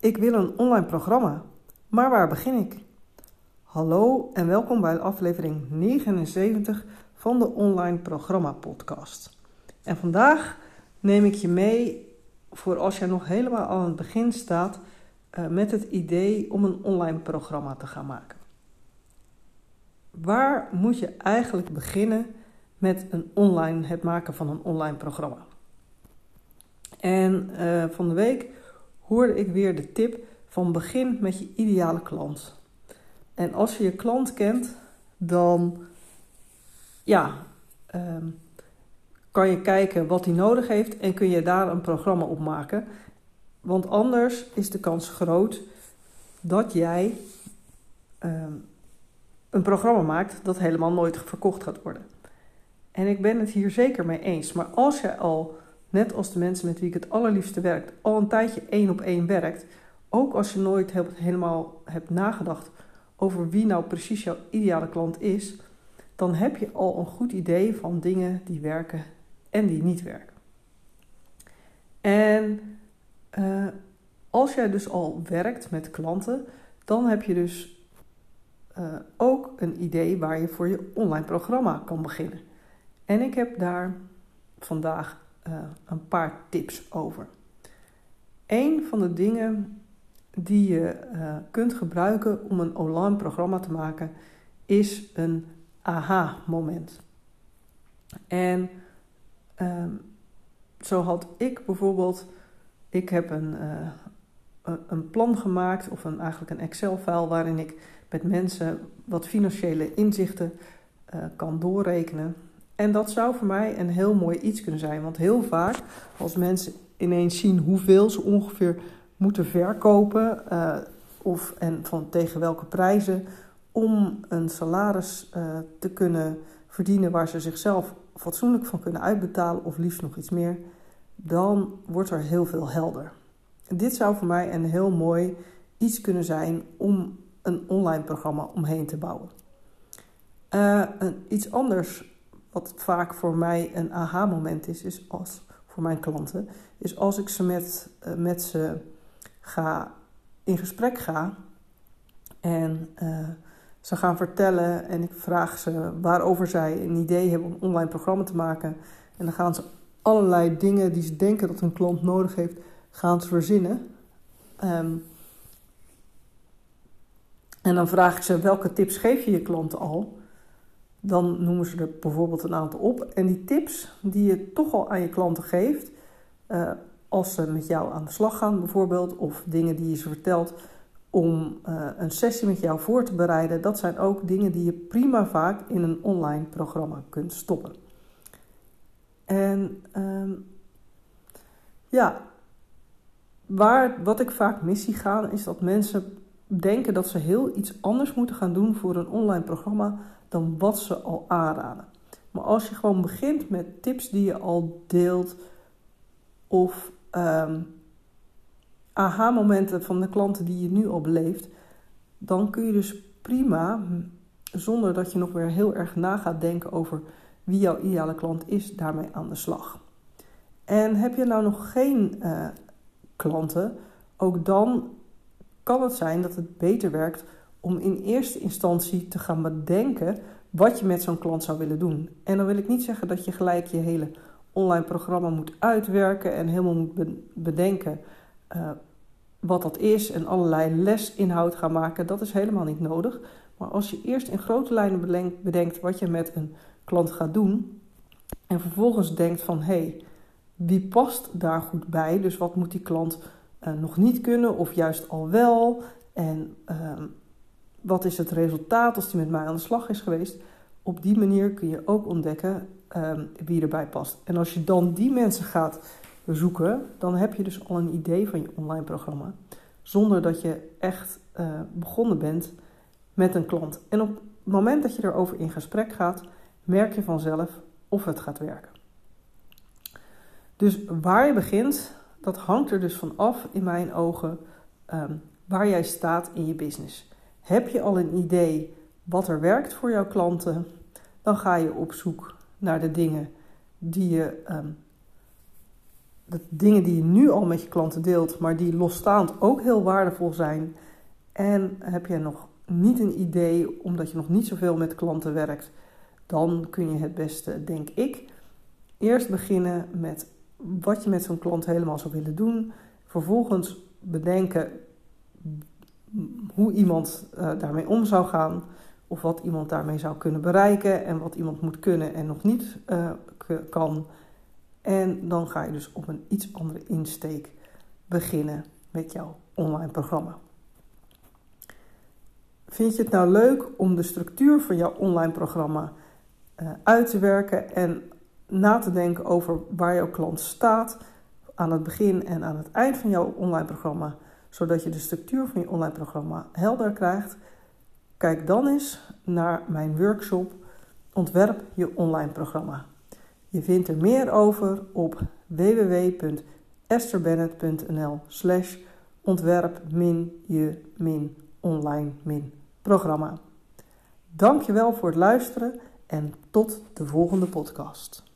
Ik wil een online programma, maar waar begin ik? Hallo en welkom bij aflevering 79 van de Online Programma Podcast. En vandaag neem ik je mee voor als jij nog helemaal aan het begin staat uh, met het idee om een online programma te gaan maken. Waar moet je eigenlijk beginnen met een online, het maken van een online programma? En uh, van de week hoorde ik weer de tip van begin met je ideale klant. En als je je klant kent, dan ja, um, kan je kijken wat hij nodig heeft en kun je daar een programma op maken. Want anders is de kans groot dat jij um, een programma maakt dat helemaal nooit verkocht gaat worden. En ik ben het hier zeker mee eens. Maar als jij al, net als de mensen met wie ik het allerliefste werkt, al een tijdje één op één werkt, ook als je nooit helemaal hebt nagedacht over wie nou precies jouw ideale klant is, dan heb je al een goed idee van dingen die werken en die niet werken. En uh, als jij dus al werkt met klanten, dan heb je dus uh, ook een idee waar je voor je online programma kan beginnen. En ik heb daar vandaag uh, een paar tips over. Een van de dingen die je uh, kunt gebruiken om een online programma te maken is een aha-moment. En um, zo had ik bijvoorbeeld, ik heb een, uh, een plan gemaakt of een, eigenlijk een Excel-file waarin ik met mensen wat financiële inzichten kan doorrekenen. En dat zou voor mij een heel mooi iets kunnen zijn. Want heel vaak, als mensen ineens zien hoeveel ze ongeveer moeten verkopen, uh, of en van tegen welke prijzen, om een salaris uh, te kunnen verdienen waar ze zichzelf fatsoenlijk van kunnen uitbetalen, of liefst nog iets meer, dan wordt er heel veel helder. Dit zou voor mij een heel mooi iets kunnen zijn om een online programma omheen te bouwen. Uh, een, iets anders wat vaak voor mij een aha-moment is, is als voor mijn klanten, is als ik ze met, uh, met ze ga in gesprek ga en uh, ze gaan vertellen en ik vraag ze waarover zij een idee hebben om een online programma te maken. En dan gaan ze allerlei dingen die ze denken dat hun klant nodig heeft, gaan ze verzinnen. Um, en dan vraag ik ze welke tips geef je je klanten al. Dan noemen ze er bijvoorbeeld een aantal op. En die tips die je toch al aan je klanten geeft, uh, als ze met jou aan de slag gaan bijvoorbeeld, of dingen die je ze vertelt om uh, een sessie met jou voor te bereiden, dat zijn ook dingen die je prima vaak in een online programma kunt stoppen. En um, ja, waar, wat ik vaak mis zie gaan, is dat mensen denken dat ze heel iets anders moeten gaan doen voor een online programma dan wat ze al aanraden. Maar als je gewoon begint met tips die je al deelt of um, aha-momenten van de klanten die je nu al beleeft, dan kun je dus prima, zonder dat je nog weer heel erg na gaat denken over wie jouw ideale klant is, daarmee aan de slag. En heb je nou nog geen uh, klanten, ook dan kan het zijn dat het beter werkt om in eerste instantie te gaan bedenken wat je met zo'n klant zou willen doen. En dan wil ik niet zeggen dat je gelijk je hele online programma moet uitwerken en helemaal moet bedenken uh, wat dat is en allerlei lesinhoud gaan maken. Dat is helemaal niet nodig. Maar als je eerst in grote lijnen bedenkt wat je met een klant gaat doen en vervolgens denkt van hé, hey, wie past daar goed bij? Dus wat moet die klant uh, nog niet kunnen of juist al wel? En uh, wat is het resultaat als die met mij aan de slag is geweest? Op die manier kun je ook ontdekken uh, wie erbij past. En als je dan die mensen gaat zoeken, dan heb je dus al een idee van je online programma. Zonder dat je echt uh, begonnen bent met een klant. En op het moment dat je erover in gesprek gaat, merk je vanzelf of het gaat werken. Dus waar je begint, dat hangt er dus van af, in mijn ogen, um, waar jij staat in je business. Heb je al een idee wat er werkt voor jouw klanten, dan ga je op zoek naar de dingen die je um, de dingen die je nu al met je klanten deelt, maar die losstaand ook heel waardevol zijn. En heb je nog niet een idee, omdat je nog niet zoveel met klanten werkt, dan kun je het beste, denk ik, eerst beginnen met wat je met zo'n klant helemaal zou willen doen. Vervolgens bedenken hoe iemand uh, daarmee om zou gaan. Of wat iemand daarmee zou kunnen bereiken. En wat iemand moet kunnen en nog niet uh, kan. En dan ga je dus op een iets andere insteek beginnen met jouw online programma. Vind je het nou leuk om de structuur van jouw online programma uh, uit te werken en na te denken over waar jouw klant staat aan het begin en aan het eind van jouw online programma, zodat je de structuur van je online programma helder krijgt? Kijk dan eens naar mijn workshop Ontwerp je online programma. Je vindt er meer over op www.esterbennett.nl slash ontwerp je online programma. Dankjewel voor het luisteren en tot de volgende podcast.